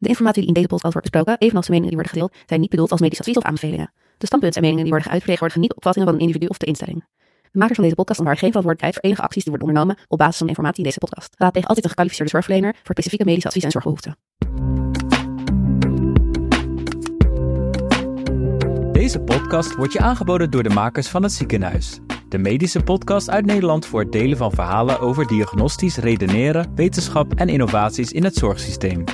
De informatie die in deze podcast wordt besproken, evenals de meningen die worden gedeeld, zijn niet bedoeld als medisch advies of aanbevelingen. De standpunten en meningen die worden geuit vertegenwoordigen niet opvattingen van een individu of de instelling. De makers van deze podcast onthouden geen verantwoordelijkheid voor enige acties die worden ondernomen op basis van de informatie in deze podcast. Raadpleeg altijd een gekwalificeerde zorgverlener voor specifieke medische advies en zorgbehoeften. Deze podcast wordt je aangeboden door de makers van het ziekenhuis. De medische podcast uit Nederland voor het delen van verhalen over diagnostisch redeneren, wetenschap en innovaties in het zorgsysteem.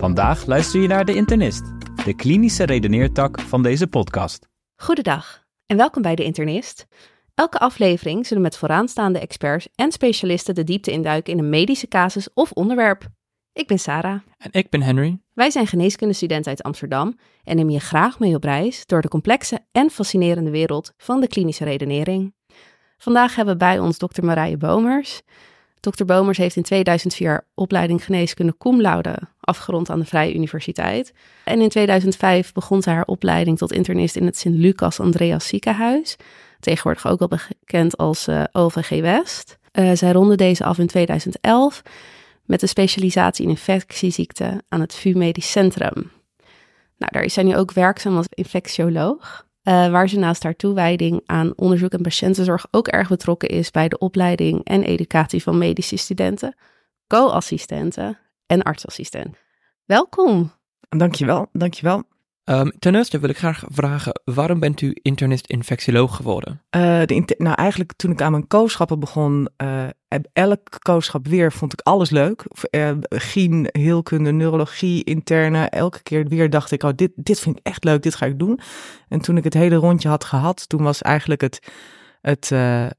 Vandaag luister je naar De Internist, de klinische redeneertak van deze podcast. Goedendag en welkom bij De Internist. Elke aflevering zullen met vooraanstaande experts en specialisten de diepte induiken in een medische casus of onderwerp. Ik ben Sarah. En ik ben Henry. Wij zijn geneeskundestudenten uit Amsterdam en nemen je graag mee op reis door de complexe en fascinerende wereld van de klinische redenering. Vandaag hebben we bij ons dokter Marije Bomers. Dr. Bomers heeft in 2004 opleiding geneeskunde cum laude afgerond aan de Vrije Universiteit. En in 2005 begon ze haar opleiding tot internist in het Sint-Lucas Andreas ziekenhuis. Tegenwoordig ook wel bekend als uh, OVG West. Uh, zij ronde deze af in 2011 met een specialisatie in infectieziekten aan het VU Medisch Centrum. Nou, daar is zij nu ook werkzaam als infectioloog. Uh, waar ze naast haar toewijding aan onderzoek en patiëntenzorg ook erg betrokken is bij de opleiding en educatie van medische studenten, co-assistenten en artsassistent. Welkom. Dankjewel, dankjewel. Um, ten eerste wil ik graag vragen, waarom bent u internist-infectioloog geworden? Uh, de nou, eigenlijk toen ik aan mijn kooschappen begon, uh, elk kooschap weer vond ik alles leuk. Uh, gien, heelkunde, neurologie, interne. Elke keer weer dacht ik, oh, dit, dit vind ik echt leuk, dit ga ik doen. En toen ik het hele rondje had gehad, toen was eigenlijk het, het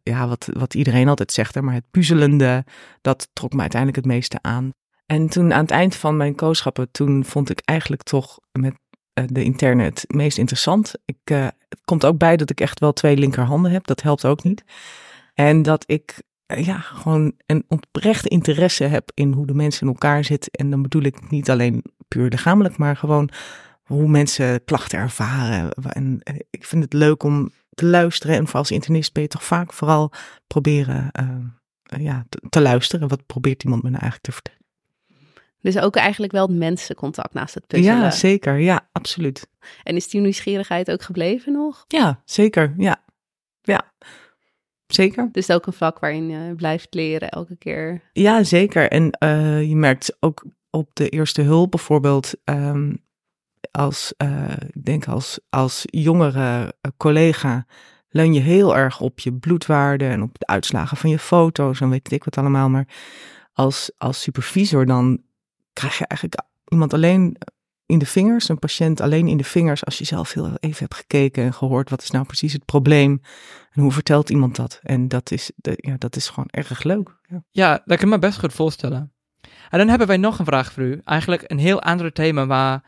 ja, wat, wat iedereen altijd zegt, maar het puzzelende, dat trok me uiteindelijk het meeste aan. En toen aan het eind van mijn kooschappen, toen vond ik eigenlijk toch met eh, de interne het meest interessant. Ik, uh, het komt ook bij dat ik echt wel twee linkerhanden heb. Dat helpt ook niet. En dat ik uh, ja, gewoon een oprechte interesse heb in hoe de mensen in elkaar zitten. En dan bedoel ik niet alleen puur lichamelijk, maar gewoon hoe mensen klachten ervaren. En ik vind het leuk om te luisteren. En voor als internist ben je toch vaak vooral proberen ja, te, te luisteren. Wat probeert iemand me nou eigenlijk te vertellen? Dus ook eigenlijk wel het mensencontact naast het puzzelen. Ja, zeker. Ja, absoluut. En is die nieuwsgierigheid ook gebleven nog? Ja, zeker. Ja, ja. Zeker. Dus ook een vak waarin je blijft leren elke keer. Ja, zeker. En uh, je merkt ook op de eerste hulp bijvoorbeeld, um, als, uh, ik denk als, als jongere collega, leun je heel erg op je bloedwaarde en op de uitslagen van je foto's en weet ik wat allemaal. Maar als, als supervisor dan krijg je eigenlijk iemand alleen in de vingers, een patiënt alleen in de vingers, als je zelf heel even hebt gekeken en gehoord wat is nou precies het probleem en hoe vertelt iemand dat. En dat is, ja, dat is gewoon erg leuk. Ja. ja, dat kan ik me best goed voorstellen. En dan hebben wij nog een vraag voor u. Eigenlijk een heel ander thema, maar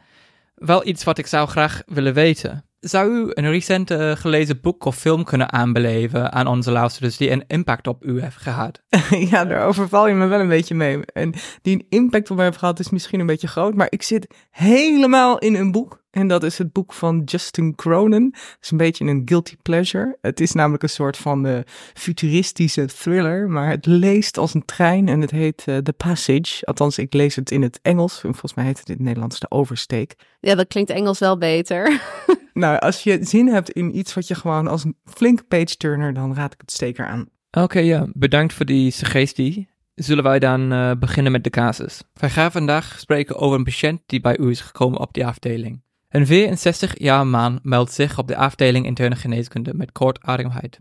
wel iets wat ik zou graag willen weten. Zou u een recent uh, gelezen boek of film kunnen aanbeleven aan onze luisteraars die een impact op u heeft gehad? ja, daar overval je me wel een beetje mee. En die een impact op mij heeft gehad is misschien een beetje groot, maar ik zit helemaal in een boek. En dat is het boek van Justin Cronin. Het is een beetje een guilty pleasure. Het is namelijk een soort van uh, futuristische thriller, maar het leest als een trein en het heet uh, The Passage. Althans, ik lees het in het Engels. Volgens mij heet het in het Nederlands De Oversteek. Ja, dat klinkt Engels wel beter. nou, als je zin hebt in iets wat je gewoon als een flink page turner, dan raad ik het steker aan. Oké, ja. Bedankt voor die suggestie. Zullen wij dan uh, beginnen met de casus? Wij gaan vandaag spreken over een patiënt die bij u is gekomen op die afdeling. Een 64-jaar man meldt zich op de afdeling interne geneeskunde met kortademheid.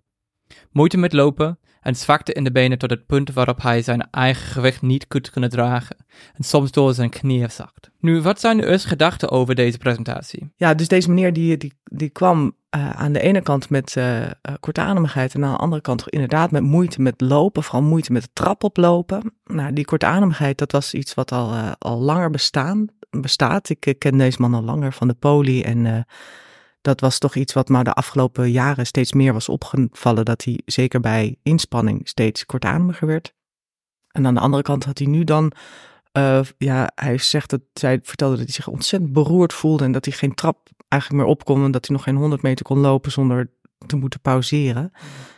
Moeite met lopen en zwakte in de benen tot het punt waarop hij zijn eigen gewicht niet kunt kunnen dragen en soms door zijn knieën zakt. Nu, wat zijn uw eerste gedachten over deze presentatie? Ja, dus deze meneer die, die, die kwam uh, aan de ene kant met uh, kortademigheid en aan de andere kant inderdaad met moeite met lopen, vooral moeite met de trap oplopen. Nou, die kortademigheid, dat was iets wat al, al langer bestaan, bestaat. Ik ken deze man al langer van de poli en dat was toch iets wat maar de afgelopen jaren steeds meer was opgevallen, dat hij zeker bij inspanning steeds kortademiger werd. En aan de andere kant had hij nu dan, uh, ja, hij zegt dat, zij vertelde dat hij zich ontzettend beroerd voelde en dat hij geen trap eigenlijk meer op kon en dat hij nog geen 100 meter kon lopen zonder te moeten pauzeren.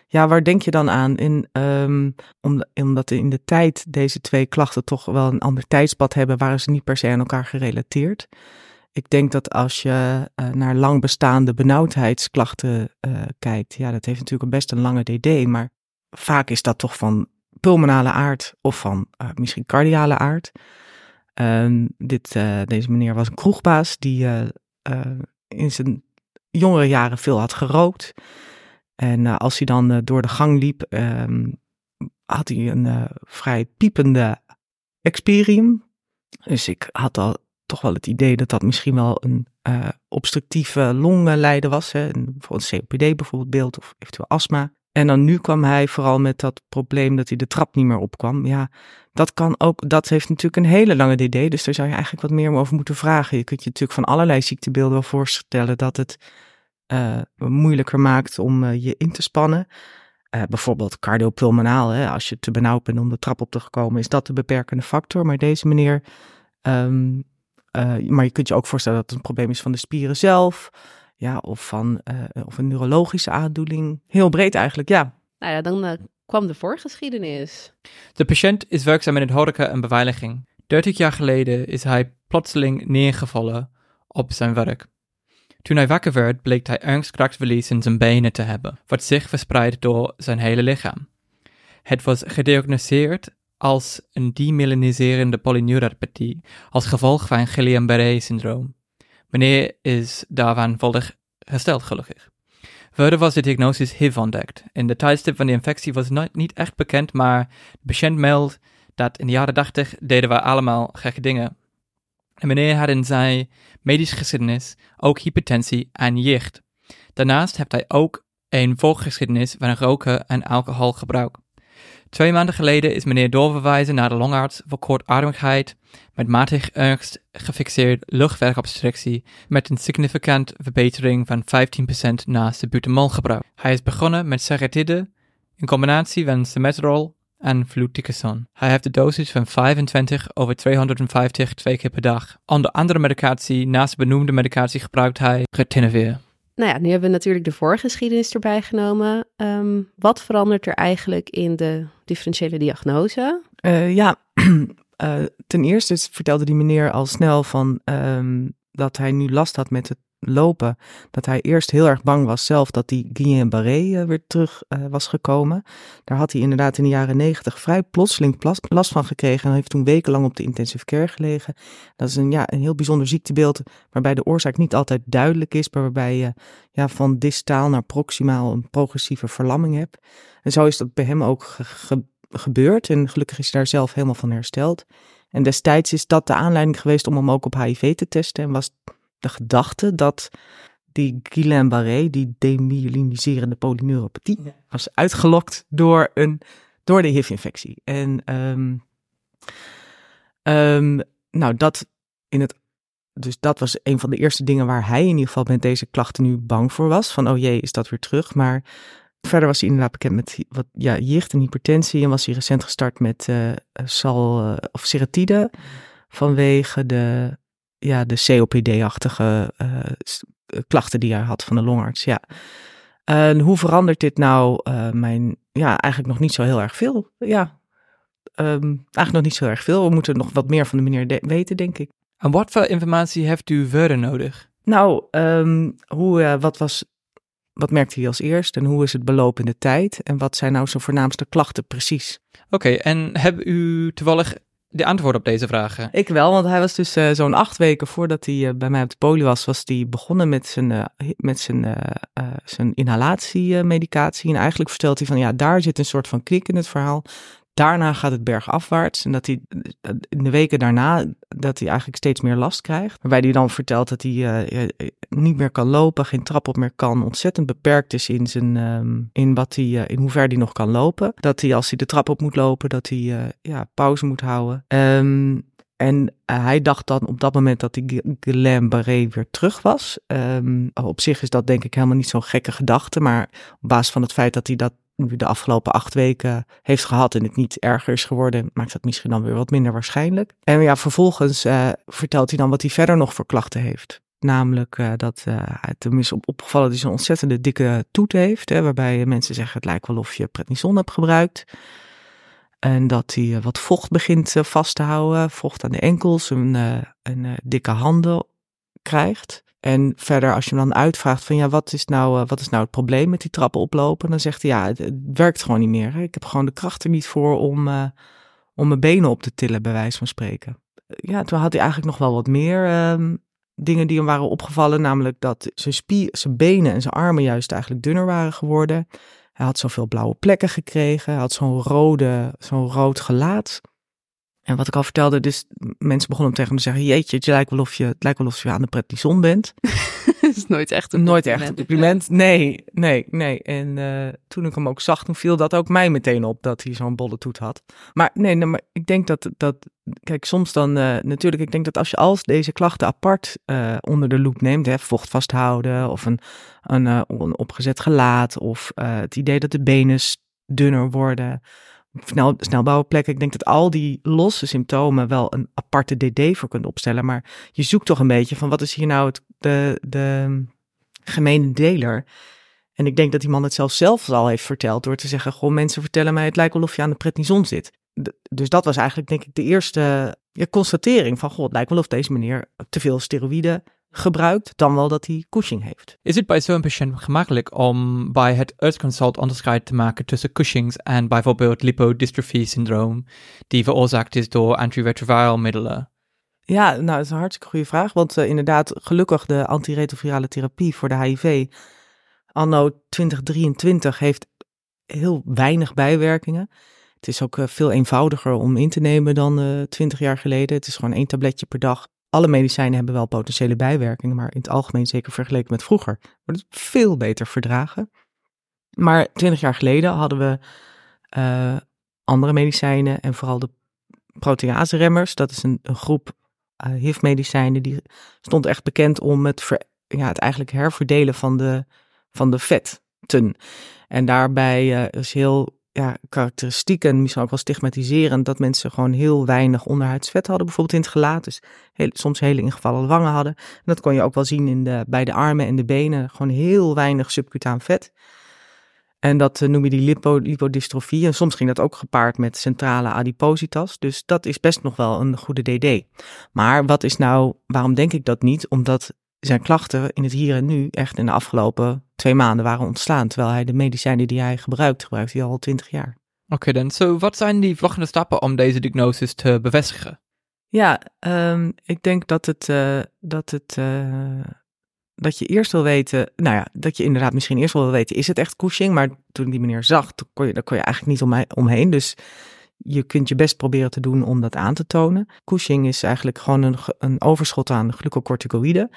Ja, waar denk je dan aan? In, ehm, omdat in de tijd deze twee klachten toch wel een ander tijdspad hebben, waren ze niet per se aan elkaar gerelateerd. Ik denk dat als je uh, naar lang bestaande benauwdheidsklachten uh, kijkt, ja, dat heeft natuurlijk best een lange DD, maar vaak is dat toch van pulmonale aard of van uh, misschien cardiale aard. Ehm, dit, deze meneer was een kroegbaas die in zijn jongere jaren veel had gerookt. En als hij dan door de gang liep, um, had hij een vrij piepende experium. Dus ik had al toch wel het idee dat dat misschien wel een uh, obstructieve longlijden was. Hè, bijvoorbeeld COPD bijvoorbeeld beeld of eventueel astma. En dan nu kwam hij vooral met dat probleem dat hij de trap niet meer opkwam. Ja, dat kan ook, dat heeft natuurlijk een hele lange DD, dus daar zou je eigenlijk wat meer over moeten vragen. Je kunt je natuurlijk van allerlei ziektebeelden wel voorstellen dat het uh, moeilijker maakt om uh, je in te spannen. Bijvoorbeeld cardiopulmonaal, hè, als je te benauwd bent om de trap op te komen, is dat de beperkende factor. Maar deze meneer um, uh, maar je kunt je ook voorstellen dat het een probleem is van de spieren zelf. Ja, of van uh, of een neurologische aandoening. Heel breed eigenlijk, ja. Nou ja, dan uh, kwam de voorgeschiedenis. De patiënt is werkzaam in het horeca en beveiliging. 30 jaar geleden is hij plotseling neergevallen op zijn werk. Toen hij wakker werd, bleek hij ernstig krachtverlies in zijn benen te hebben, wat zich verspreidt door zijn hele lichaam. Het was gediagnoseerd als een demyeliniserende polyneuropathie als gevolg van Guillain-Barré-syndroom. Meneer is daarvan volledig hersteld, gelukkig. Verder was de diagnose HIV ontdekt. In de tijdstip van de infectie was het niet echt bekend, maar de patiënt meldt dat in de jaren 80 deden we allemaal gekke dingen. En meneer had in zijn medische geschiedenis ook hypertensie en jicht. Daarnaast heeft hij ook een voorgeschiedenis van roken en alcoholgebruik. Twee maanden geleden is meneer doorverwijzen naar de longarts voor kortademigheid met matig ernst gefixeerd luchtwegobstructie met een significant verbetering van 15% naast de butamolgebruik. Hij is begonnen met seretide in combinatie van semetrol en fluticasone. Hij heeft de dosis van 25 over 250 twee keer per dag. Onder andere medicatie, naast de benoemde medicatie gebruikt hij retinavir nou ja, nu hebben we natuurlijk de voorgeschiedenis erbij genomen. Ehm, wat verandert er eigenlijk in de differentiële diagnose? Uh, ja, uh, ten eerste vertelde die meneer al snel van um, dat hij nu last had met het lopen, dat hij eerst heel erg bang was zelf dat die Guillain-Barré uh, weer terug uh, was gekomen. Daar had hij inderdaad in de jaren negentig vrij plotseling last van gekregen en heeft toen wekenlang op de intensive care gelegen. Dat is een, ja, een heel bijzonder ziektebeeld waarbij de oorzaak niet altijd duidelijk is, maar waarbij je ja, van distaal naar proximaal een progressieve verlamming hebt. En zo is dat bij hem ook ge ge gebeurd en gelukkig is hij daar zelf helemaal van hersteld. En destijds is dat de aanleiding geweest om hem ook op HIV te testen en was de gedachte dat die Guillain-Barré, die demyeliniserende polyneuropathie, was uitgelokt door, een, door de HIV-infectie. En um, um, nou, dat in het. Dus dat was een van de eerste dingen waar hij in ieder geval met deze klachten nu bang voor was. Van, oh jee, is dat weer terug? Maar verder was hij inderdaad bekend met wat, ja, jicht en hypertensie. En was hij recent gestart met uh, sal uh, of seretide vanwege de ja, de COPD-achtige uh, klachten die hij had van de longarts. Ja. En hoe verandert dit nou uh, mijn, ja, eigenlijk nog niet zo heel erg veel. Ja, um, eigenlijk nog niet zo erg veel. We moeten nog wat meer van de meneer de weten, denk ik. En wat voor informatie heeft u verder nodig? Nou, um, hoe, uh, wat was wat merkte hij als eerst en hoe is het belopen in de tijd? En wat zijn nou zijn voornaamste klachten precies? Oké, okay, en hebben u toevallig de antwoord op deze vragen? Ik wel, want hij was dus uh, zo'n acht weken voordat hij uh, bij mij op de poli was, was hij begonnen met zijn, uh, met zijn, zijn inhalatiemedicatie. En eigenlijk vertelt hij van ja, daar zit een soort van knik in het verhaal. Daarna gaat het bergafwaarts en dat hij in de weken daarna dat hij eigenlijk steeds meer last krijgt. Waarbij hij dan vertelt dat hij uh, niet meer kan lopen, geen trap op meer kan, ontzettend beperkt is in, zijn, um, in, wat hij, uh, in hoe ver hij nog kan lopen. Dat hij als hij de trap op moet lopen, dat hij ja, pauze moet houden. Um, en hij dacht dan op dat moment dat die Guillain-Barré weer terug was. Um, op zich is dat denk ik helemaal niet zo'n gekke gedachte, maar op basis van het feit dat hij dat nu de afgelopen acht weken heeft gehad en het niet erger is geworden, maakt dat misschien dan weer wat minder waarschijnlijk. En ja, vervolgens uh, vertelt hij dan wat hij verder nog voor klachten heeft. Namelijk uh, dat uh, het hem is op, opgevallen dat hij zo'n ontzettende dikke toet heeft. Hè, waarbij mensen zeggen het lijkt wel of je prednison hebt gebruikt. En dat hij wat vocht begint vast te houden. Vocht aan de enkels en, en dikke handen krijgt. En verder, als je hem dan uitvraagt van ja, wat is nou, wat is nou het probleem met die trappen oplopen? Dan zegt hij ja, het, werkt gewoon niet meer. Hè. Ik heb gewoon de kracht er niet voor om, om mijn benen op te tillen, bij wijze van spreken. Ja, toen had hij eigenlijk nog wel wat meer um, dingen die hem waren opgevallen. Namelijk dat zijn, spie zijn benen en zijn armen juist eigenlijk dunner waren geworden. Hij had zoveel blauwe plekken gekregen. Hij had zo'n rode, zo'n rood gelaat. En wat ik al vertelde, dus mensen begonnen tegen hem te zeggen: Jeetje, het lijkt wel of je, het lijkt wel of je aan de pretnison bent. Dat is nooit echt een Nooit echt een compliment. Nee, nee, nee. En uh, toen ik hem ook zag, toen viel dat ook mij meteen op dat hij zo'n bolle toet had. Maar nee, maar ik denk dat, dat kijk, soms dan uh, natuurlijk, ik denk dat als je als deze klachten apart uh, onder de loep neemt, hè, vocht vasthouden of een, een, een opgezet gelaat of het idee dat de benen dunner worden snel, snelbouwen plekken. Ik denk dat al die losse symptomen wel een aparte DD voor kunt opstellen. Maar je zoekt toch een beetje van wat is hier nou het, de, de gemene deler. En ik denk dat die man het zelf zelf al heeft verteld door te zeggen, goh, mensen vertellen mij het lijkt wel of je aan de prednison zit. dus dat was eigenlijk denk ik de eerste ja, constatering van, goh, het lijkt wel of deze meneer te veel steroïden gebruikt dan wel dat hij Cushing heeft. Is het bij zo'n patiënt gemakkelijk om bij het uitconsult onderscheid te maken tussen Cushing's en bijvoorbeeld lipodystrophy syndroom, die veroorzaakt is door antiretroviral middelen? Ja, nou, dat is een hartstikke goede vraag. Want uh, inderdaad, gelukkig de antiretrovirale therapie voor de HIV anno 2023 heeft heel weinig bijwerkingen. Het is ook uh, veel eenvoudiger om in te nemen dan uh, eh, 20 jaar geleden. Het is gewoon één tabletje per dag alle medicijnen hebben wel potentiële bijwerkingen, maar in het algemeen, zeker vergeleken met vroeger, wordt het veel beter verdragen. Maar twintig jaar geleden hadden we uh, andere medicijnen en vooral de protease-remmers. Dat is een, groep uh, HIV-medicijnen die stond echt bekend om het, ver, ja, het eigenlijk herverdelen van de, van de vetten. En daarbij uh, is heel ja, karakteristiek en misschien ook wel stigmatiserend dat mensen gewoon heel weinig onderhuidsvet hadden, bijvoorbeeld in het gelaat. Dus heel, soms hele ingevallen wangen hadden. En dat kon je ook wel zien in de, bij de armen en de benen. Gewoon heel weinig subcutaan vet. En dat uh, noem je die lipo, lipodistrofie. En soms ging dat ook gepaard met centrale adipositas. Dus dat is best nog wel een goede DD. Maar wat is nou, waarom denk ik dat niet? Omdat zijn klachten in het hier en nu echt in de afgelopen twee maanden waren ontstaan. Terwijl hij de medicijnen die hij gebruikt, gebruikt hij al twintig jaar. Oké, dan. Zo, wat zijn die volgende stappen om deze diagnose te bevestigen? Ja, um, ik denk dat het, uh, dat het, uh, dat je eerst wil weten, nou ja, dat je inderdaad misschien eerst wil weten, is het echt Cushing? Maar toen ik die meneer zag, kon je, daar kon je eigenlijk niet om, omheen. Dus je kunt je best proberen te doen om dat aan te tonen. Cushing is eigenlijk gewoon een, een overschot aan glucocorticoïden.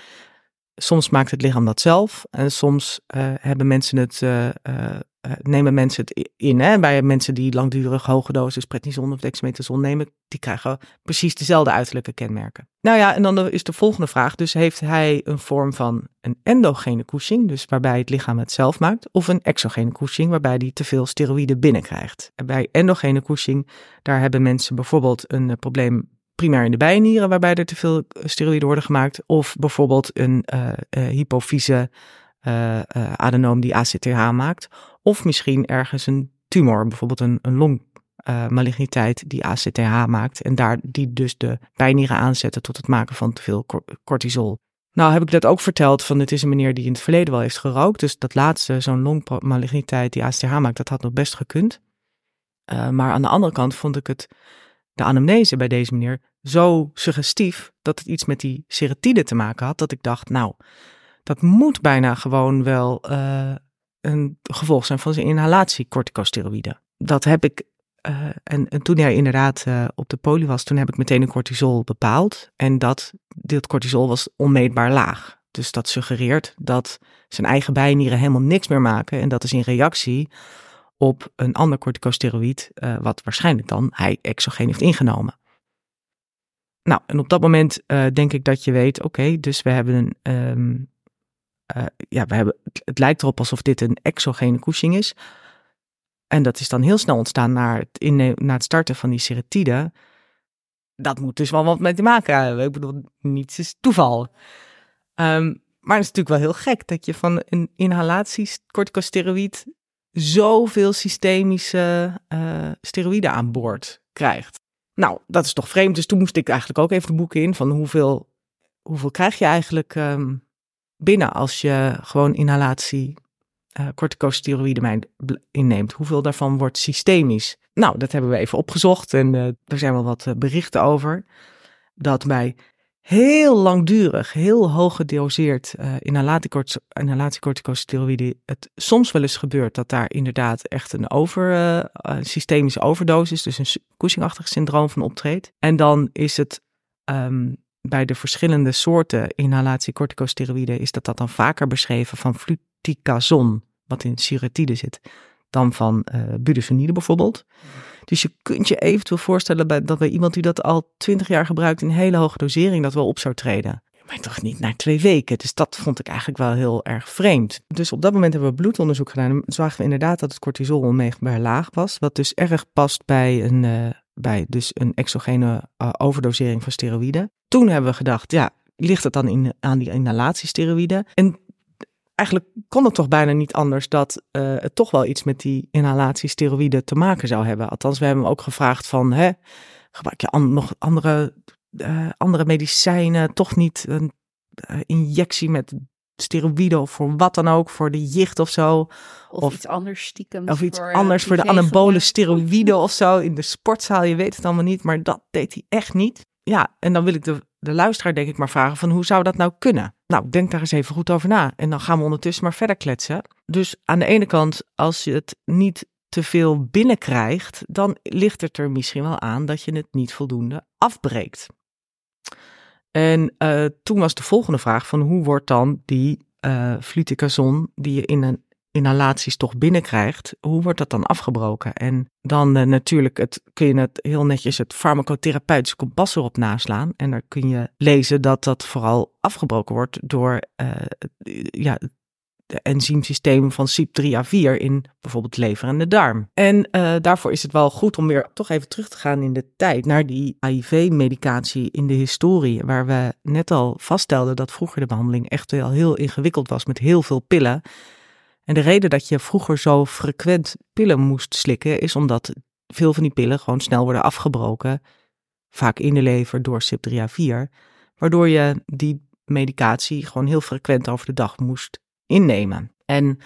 Soms maakt het lichaam dat zelf en soms uh, hebben mensen het, uh, nemen mensen het in. Hè? Bij mensen die langdurig hoge dosis prednison of dexamethason nemen, die krijgen precies dezelfde uiterlijke kenmerken. Nou ja, en dan is de volgende vraag, dus heeft hij een vorm van een endogene Cushing, dus waarbij het lichaam het zelf maakt, of een exogene Cushing, waarbij hij te veel steroïden binnenkrijgt. En bij endogene Cushing, daar hebben mensen bijvoorbeeld een probleem primair in de bijnieren, waarbij er te veel steroïden worden gemaakt. Of bijvoorbeeld een uh, uh, hypofyse adenoom die ACTH maakt. Of misschien ergens een tumor, bijvoorbeeld een, een longmaligniteit die ACTH maakt. En daar die dus de bijnieren aanzetten tot het maken van te veel cortisol. Nou heb ik dat ook verteld van het is een meneer die in het verleden wel heeft gerookt. Dus dat laatste, zo'n longmaligniteit die ACTH maakt, dat had nog best gekund. maar aan de andere kant vond ik het de anamnese bij deze meneer zo suggestief dat het iets met die seratide te maken had, dat ik dacht, nou, dat moet bijna gewoon wel uh, een gevolg zijn van zijn inhalatie corticosteroïden. Dat heb ik, uh, en, en, toen hij inderdaad uh, op de poli was, toen heb ik meteen een cortisol bepaald. En dat, dit cortisol was onmeetbaar laag. Dus dat suggereert dat zijn eigen bijnieren helemaal niks meer maken. En dat is in reactie op een ander corticosteroïd, uh, wat waarschijnlijk dan hij exogeen heeft ingenomen. Nou, en op dat moment uh, denk ik dat je weet, oké, dus we hebben een, um, uh, ja, we hebben, het, lijkt erop alsof dit een exogene Cushing is. En dat is dan heel snel ontstaan na het, in, na het starten van die seratide. Dat moet dus wel wat mee te maken hebben. Ik bedoel, niets is toeval. Ehm, maar het is natuurlijk wel heel gek dat je van een inhalatie corticosteroïd zoveel systemische uh, steroïden aan boord krijgt. Nou, dat is toch vreemd. Dus toen moest ik eigenlijk ook even de boeken in van hoeveel, hoeveel krijg je eigenlijk um, binnen als je gewoon inhalatie uh, corticosteroïden inneemt. Hoeveel daarvan wordt systemisch? Nou, dat hebben we even opgezocht en uh, er zijn wel wat berichten over. Dat bij heel langdurig, heel hoog gedoseerd uh, inhalatiecorticosteroïden het soms wel eens gebeurt dat daar inderdaad echt een over, uh, systemische overdosis, dus een Cushing-achtig syndroom van optreedt. En dan is het um, bij de verschillende soorten inhalatiecorticosteroïden is dat, dat dan vaker beschreven van fluticasone, wat in suretide zit, dan van uh, budesonide bijvoorbeeld. Dus je kunt je eventueel voorstellen bij, dat bij iemand die dat al twintig jaar gebruikt in hele hoge dosering dat wel op zou treden. Maar toch niet na twee weken. Dus dat vond ik eigenlijk wel heel erg vreemd. Dus op dat moment hebben we bloedonderzoek gedaan. En zagen we inderdaad dat het cortisol onmeetbaar laag was. Wat dus erg past bij een, uh, bij dus een exogene uh, overdosering van steroïden. Toen hebben we gedacht, ja, ligt het dan in, aan die inhalatiesteroïden? En eigenlijk kon het toch bijna niet anders dat uh, het toch wel iets met die inhalatiesteroïden te maken zou hebben. Althans, we hebben hem ook gevraagd van, hè, gebruik je an nog andere, uh, andere medicijnen, toch niet een uh, injectie met steroïden of voor wat dan ook, voor de jicht of zo. Of, of iets anders stiekem. Of iets voor, anders voor de anabole steroïden of zo in de sportzaal. Je weet het allemaal niet, maar dat deed hij echt niet. Ja, en dan wil ik de, de luisteraar denk ik maar vragen van hoe zou dat nou kunnen? Nou, denk daar eens even goed over na. En dan gaan we ondertussen maar verder kletsen. Dus aan de ene kant, als je het niet te veel binnenkrijgt, dan ligt het er misschien wel aan dat je het niet voldoende afbreekt. En uh, toen was de volgende vraag van hoe wordt dan die uh, die je in een inhalaties toch binnenkrijgt, hoe wordt dat dan afgebroken? En dan uh, natuurlijk het, kun je het heel netjes het farmacotherapeutische kompas erop naslaan. En daar kun je lezen dat dat vooral afgebroken wordt door uh, ja, de enzymsystemen van CYP3A4 in bijvoorbeeld lever en de darm. En uh, daarvoor is het wel goed om weer toch even terug te gaan in de tijd naar die HIV-medicatie in de historie, waar we net al vaststelden dat vroeger de behandeling echt wel heel ingewikkeld was met heel veel pillen. En de reden dat je vroeger zo frequent pillen moest slikken, is omdat veel van die pillen gewoon snel worden afgebroken, vaak in de lever door CYP3A4, waardoor je die medicatie gewoon heel frequent over de dag moest innemen. En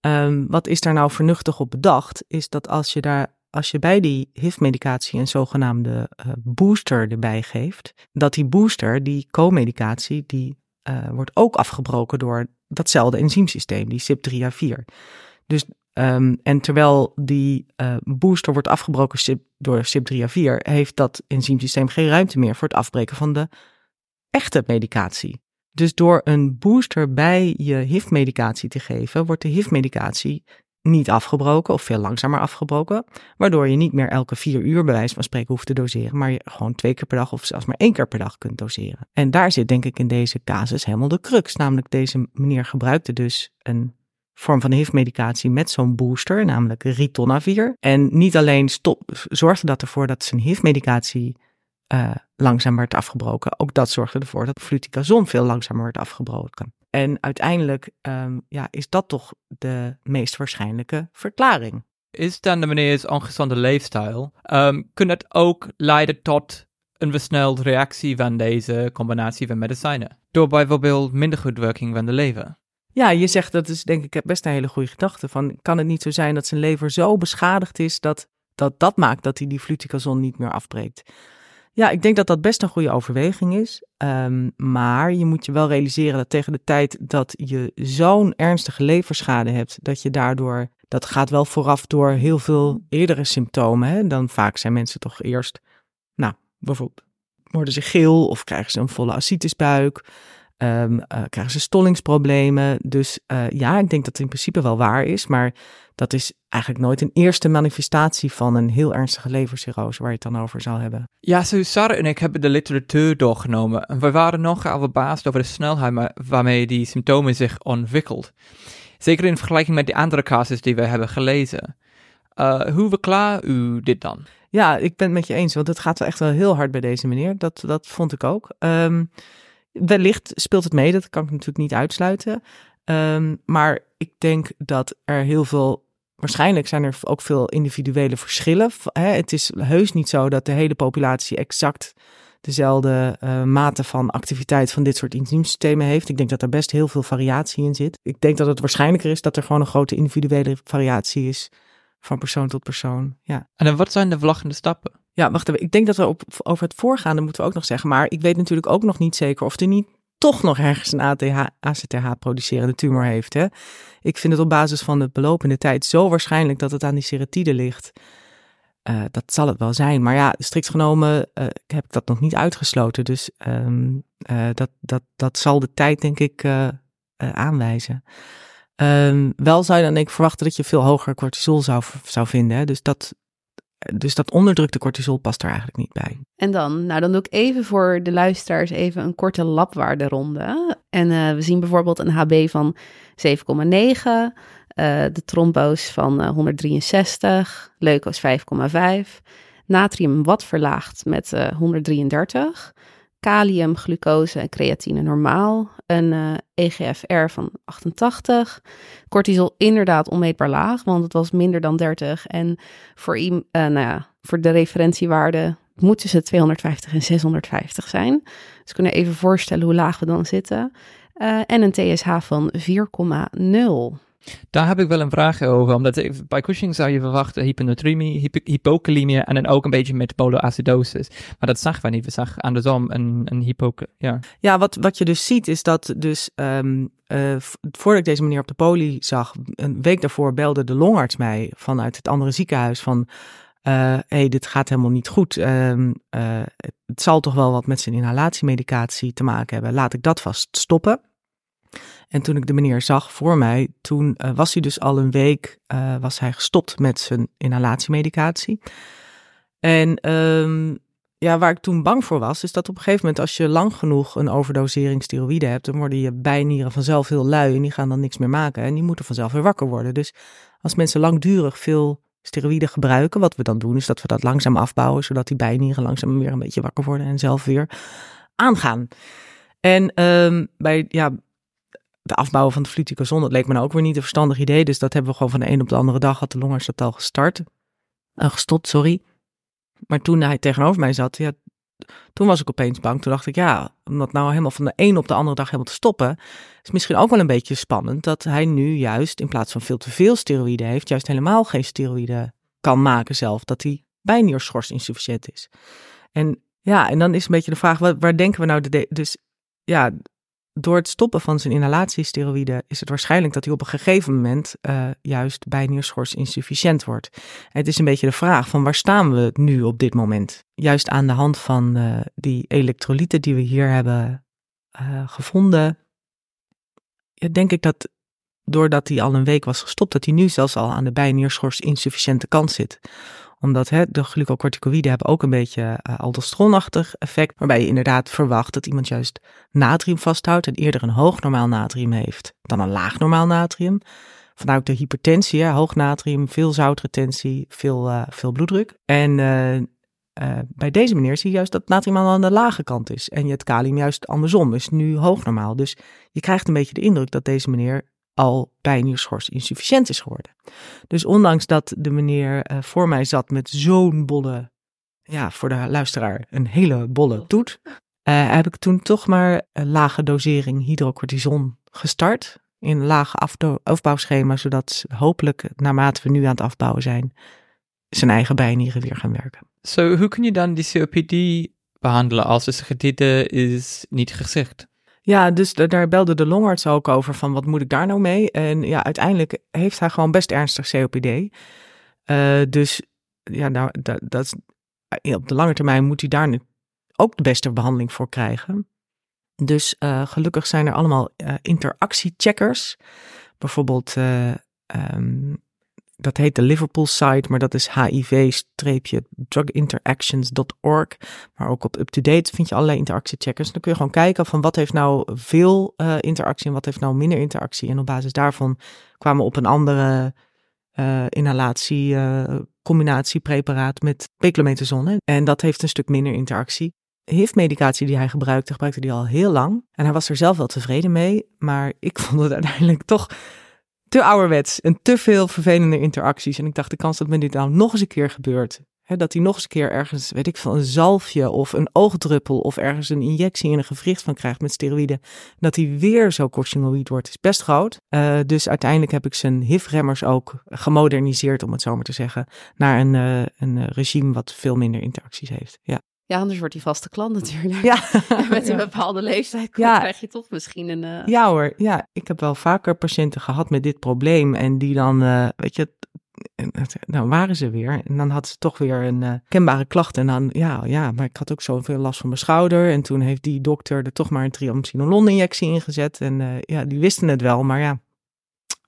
um, wat is daar nou vernuchtig op bedacht, is dat als je daar als je bij die HIV-medicatie een zogenaamde uh, booster erbij geeft, dat die booster, die co-medicatie, die uh, wordt ook afgebroken door datzelfde enzymsysteem, die CYP3A4. Dus, um, en terwijl die uh, booster wordt afgebroken door CYP3A4, heeft dat enzymsysteem geen ruimte meer voor het afbreken van de echte medicatie. Dus door een booster bij je HIV-medicatie te geven, wordt de HIV-medicatie niet afgebroken of veel langzamer afgebroken, waardoor je niet meer elke vier uur bij wijze van spreken hoeft te doseren, maar je gewoon twee keer per dag of zelfs maar één keer per dag kunt doseren. En daar zit denk ik in deze casus helemaal de crux, namelijk deze meneer gebruikte dus een vorm van HIV-medicatie met zo'n booster, namelijk ritonavir. En niet alleen zorgde dat ervoor dat zijn HIV-medicatie uh, langzamer werd afgebroken, ook dat zorgde ervoor dat fluticasone veel langzamer werd afgebroken. En uiteindelijk um, ja, is dat toch de meest waarschijnlijke verklaring. Is dan de meneer's ongezonde leefstijl, um, kan het ook leiden tot een versnelde reactie van deze combinatie van medicijnen? Door bijvoorbeeld minder goed werking van de lever? Ja, je zegt dat is denk ik best een hele goede gedachte. Van, kan het niet zo zijn dat zijn lever zo beschadigd is dat dat, dat maakt dat hij die fluticasone niet meer afbreekt? Ja, ik denk dat dat best een goede overweging is. Um, maar je moet je wel realiseren dat tegen de tijd dat je zo'n ernstige leverschade hebt, dat je daardoor, dat gaat wel vooraf door heel veel eerdere symptomen. Hè? Dan vaak zijn mensen toch eerst, nou, bijvoorbeeld worden ze geel of krijgen ze een volle ascitisbuik. Um, uh, krijgen ze stollingsproblemen. Dus uh, ja, ik denk dat het in principe wel waar is. Maar dat is eigenlijk nooit een eerste manifestatie van een heel ernstige levercirrose waar je het dan over zal hebben. Ja, zo Sarah en ik hebben de literatuur doorgenomen. En we waren nogal verbaasd over de snelheid waarmee die symptomen zich ontwikkelt. Zeker in vergelijking met de andere casus die we hebben gelezen. Uh, hoe verklaar u dit dan? Ja, ik ben het met je eens, want het gaat wel echt wel heel hard bij deze meneer. Dat, dat vond ik ook. Um, wellicht speelt het mee, dat kan ik natuurlijk niet uitsluiten. Ehm, maar ik denk dat er heel veel waarschijnlijk zijn er ook veel individuele verschillen. Het is heus niet zo dat de hele populatie exact dezelfde uh, mate van activiteit van dit soort immuunsystemen heeft. Ik denk dat er best heel veel variatie in zit. Ik denk dat het waarschijnlijker is dat er gewoon een grote individuele variatie is van persoon tot persoon. Ja. En wat zijn de vlaggende stappen? Ja, wacht even. Ik denk dat we op, over het voorgaande moeten we ook nog zeggen. Maar ik weet natuurlijk ook nog niet zeker of er niet toch nog ergens een ACTH-producerende tumor heeft. Hè? Ik vind het op basis van de belopende tijd zo waarschijnlijk dat het aan die seratide ligt. Uh, dat zal het wel zijn. Maar ja, strikt genomen uh, heb ik dat nog niet uitgesloten. Dus um, uh, dat, dat, dat zal de tijd, denk ik, aanwijzen. Um, wel zou je dan ik verwachten dat je veel hoger cortisol zou, zou vinden. Hè? Dus dat, dus dat onderdrukte cortisol past er eigenlijk niet bij. En dan, nou dan doe ik even voor de luisteraars even een korte labwaarde ronde. En uh, we zien bijvoorbeeld een HB van 7,9, uh, de trombo's van uh, 163, leuko's 5,5, natrium wat verlaagd met 133 kalium, glucose en creatine normaal. Een uh, eh, EGFR van 88. Cortisol inderdaad onmeetbaar laag, want het was minder dan 30. En voor, uh, nou ja, voor de referentiewaarde moet tussen 250 en 650 zijn. Dus kunnen even voorstellen hoe laag we dan zitten. Uh, en een TSH van 4,0. Daar heb ik wel een vraag over, omdat bij Cushing zou je verwachten hyponatremie, hypo hypokalemie en dan ook een beetje metabole acidosis. Maar dat zagen we niet. We zagen andersom een, een hypo... Ja, ja wat, wat je dus ziet is dat dus um, uh, voordat ik deze meneer op de poli zag, een week daarvoor belde de longarts mij vanuit het andere ziekenhuis van... Uh, hey, dit gaat helemaal niet goed. Um, uh, het zal toch wel wat met zijn inhalatiemedicatie te maken hebben. Laat ik dat vast stoppen. En toen ik de meneer zag voor mij, toen uh, was hij dus al een week uh, was hij gestopt met zijn inhalatiemedicatie. En um, ja, waar ik toen bang voor was, is dat op een gegeven moment als je lang genoeg een overdosering steroïden hebt, dan worden je bijnieren vanzelf heel lui en die gaan dan niks meer maken en die moeten vanzelf weer wakker worden. Dus als mensen langdurig veel steroïden gebruiken, wat we dan doen, is dat we dat langzaam afbouwen, zodat die bijnieren langzaam weer een beetje wakker worden en zelf weer aangaan. En um, bij, ja, de afbouwen van de fluticasone, dat leek me nou ook weer niet een verstandig idee. Dus dat hebben we gewoon van de een op de andere dag, had de longarts dat al gestart. Uh, gestopt, sorry. Maar toen hij tegenover mij zat, ja, toen was ik opeens bang. Toen dacht ik, ja, om dat nou helemaal van de een op de andere dag helemaal te stoppen, is misschien ook wel een beetje spannend dat hij nu juist in plaats van veel te veel steroïden heeft, juist helemaal geen steroïden kan maken zelf, dat hij bijnierschors insufficiënt is. En ja, en dan is een beetje de vraag, waar, waar denken we nou de, dus ja, door het stoppen van zijn inhalatiesteroïden is het waarschijnlijk dat hij op een gegeven moment uh, juist bijnierschors insufficiënt wordt. Het is een beetje de vraag van waar staan we nu op dit moment? Juist aan de hand van uh, die elektrolyten die we hier hebben uh, gevonden, ja, denk ik dat doordat hij al een week was gestopt, dat hij nu zelfs al aan de bijnierschors insufficiënte kant zit omdat hè, de glucocorticoïden hebben ook een beetje uh, aldosteronachtig effect. Waarbij je inderdaad verwacht dat iemand juist natrium vasthoudt en eerder een hoog normaal natrium heeft dan een laag normaal natrium. Vandaar ook de hypertensie, hoog natrium, veel zoutretentie, veel, uh, veel bloeddruk. En uh, bij deze meneer zie je juist dat natrium aan de lage kant is. En je het kalium juist andersom is nu hoog normaal. Dus je krijgt een beetje de indruk dat deze meneer al bijnierschors insufficiënt is geworden. Dus ondanks dat de meneer uh, voor mij zat met zo'n bolle, ja, voor de luisteraar een hele bolle toet, uh, heb ik toen toch maar een lage dosering hydrocortison gestart. In een lage afbouwschema, zodat hopelijk, naarmate we nu aan het afbouwen zijn, zijn eigen bijnieren weer gaan werken. Zo, so, hoe kun je dan die COPD behandelen als de getite is niet gezegd? Ja, dus daar belde de longarts ook over van wat moet ik daar nou mee? En ja, uiteindelijk heeft hij gewoon best ernstig COPD. Uh, dus ja, nou, dat, dat, op de lange termijn moet hij daar ook de beste behandeling voor krijgen. Dus uh, gelukkig zijn er allemaal uh, interactiecheckers. Bijvoorbeeld um, dat heet de Liverpool site, maar dat is hiv-druginteractions.org. Maar ook op UpToDate vind je allerlei interactiecheckers. Dan kun je gewoon kijken van wat heeft nou veel uh, interactie en wat heeft nou minder interactie. En op basis daarvan kwamen we op een andere uh, inhalatie uh, combinatiepreparaat met beclometasone. En dat heeft een stuk minder interactie. HIV-medicatie die hij gebruikte, gebruikte hij al heel lang. En hij was er zelf wel tevreden mee. Maar ik vond het uiteindelijk toch te ouderwets en te veel vervelende interacties. En ik dacht, de kans dat me dit nou nog eens een keer gebeurt. Hè, dat hij nog eens een keer ergens, weet ik veel, een zalfje of een oogdruppel of ergens een injectie in een gewricht van krijgt met steroïden. Dat hij weer zo corticoïd wordt, is best groot. Uh, dus uiteindelijk heb ik zijn HIV-remmers ook gemoderniseerd, om het zo maar te zeggen, naar een, uh, een regime wat veel minder interacties heeft. Ja. Ja, anders wordt hij vaste klant natuurlijk. Ja. met een bepaalde leeftijd ja. krijg je toch misschien een... Uh... Ja hoor, ja. Ik heb wel vaker patiënten gehad met dit probleem. En die dan, uh, weet je, dan waren ze weer. En dan had ze toch weer een uh, kenbare klacht. En dan, ja, ja, maar ik had ook zoveel last van mijn schouder. En toen heeft die dokter er toch maar een triamcinolon injectie ingezet. En ja, die wisten het wel, maar ja,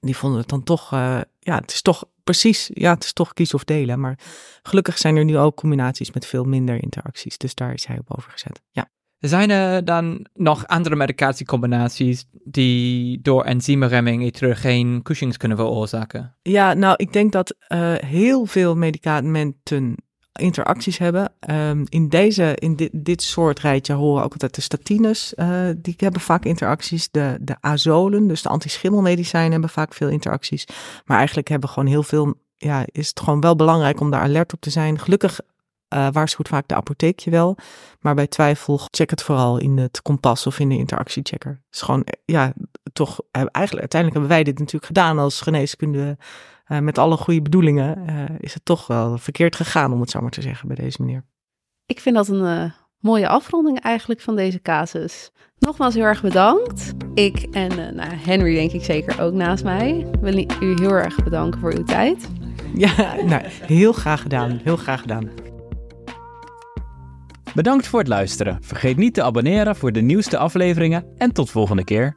die vonden het dan toch, ja, het is toch precies, ja, het is toch kies of delen. Maar gelukkig zijn er nu ook combinaties met veel minder interacties. Dus daar is hij op overgezet. Ja. Zijn er dan nog andere medicatiecombinaties die door enzymremming geen Cushings kunnen veroorzaken? Ja, nou, ik denk dat uh, heel veel medicamenten interacties hebben. Um, in, deze, in dit, dit soort rijtje horen ook altijd de statines. Uh, die hebben vaak interacties. De, de azolen, dus de antischimmelmedicijnen, hebben vaak veel interacties. Maar eigenlijk hebben gewoon heel veel. Ja, is het gewoon wel belangrijk om daar alert op te zijn. Gelukkig uh, waarschuwt vaak de apotheek je wel. Maar bij twijfel, check het vooral in het kompas of in de interactiechecker. Het is gewoon, ja, toch, eigenlijk, uiteindelijk hebben wij dit natuurlijk gedaan als geneeskunde uh, met alle goede bedoelingen, uh, is het toch wel verkeerd gegaan, om het zo maar te zeggen, bij deze meneer. Ik vind dat een uh, mooie afronding eigenlijk van deze casus. Nogmaals heel erg bedankt. Ik en nou, Henry denk ik zeker ook naast mij. Wil u heel erg bedanken voor uw tijd. Ja, nou, heel graag gedaan. Heel graag gedaan. Bedankt voor het luisteren. Vergeet niet te abonneren voor de nieuwste afleveringen en tot volgende keer.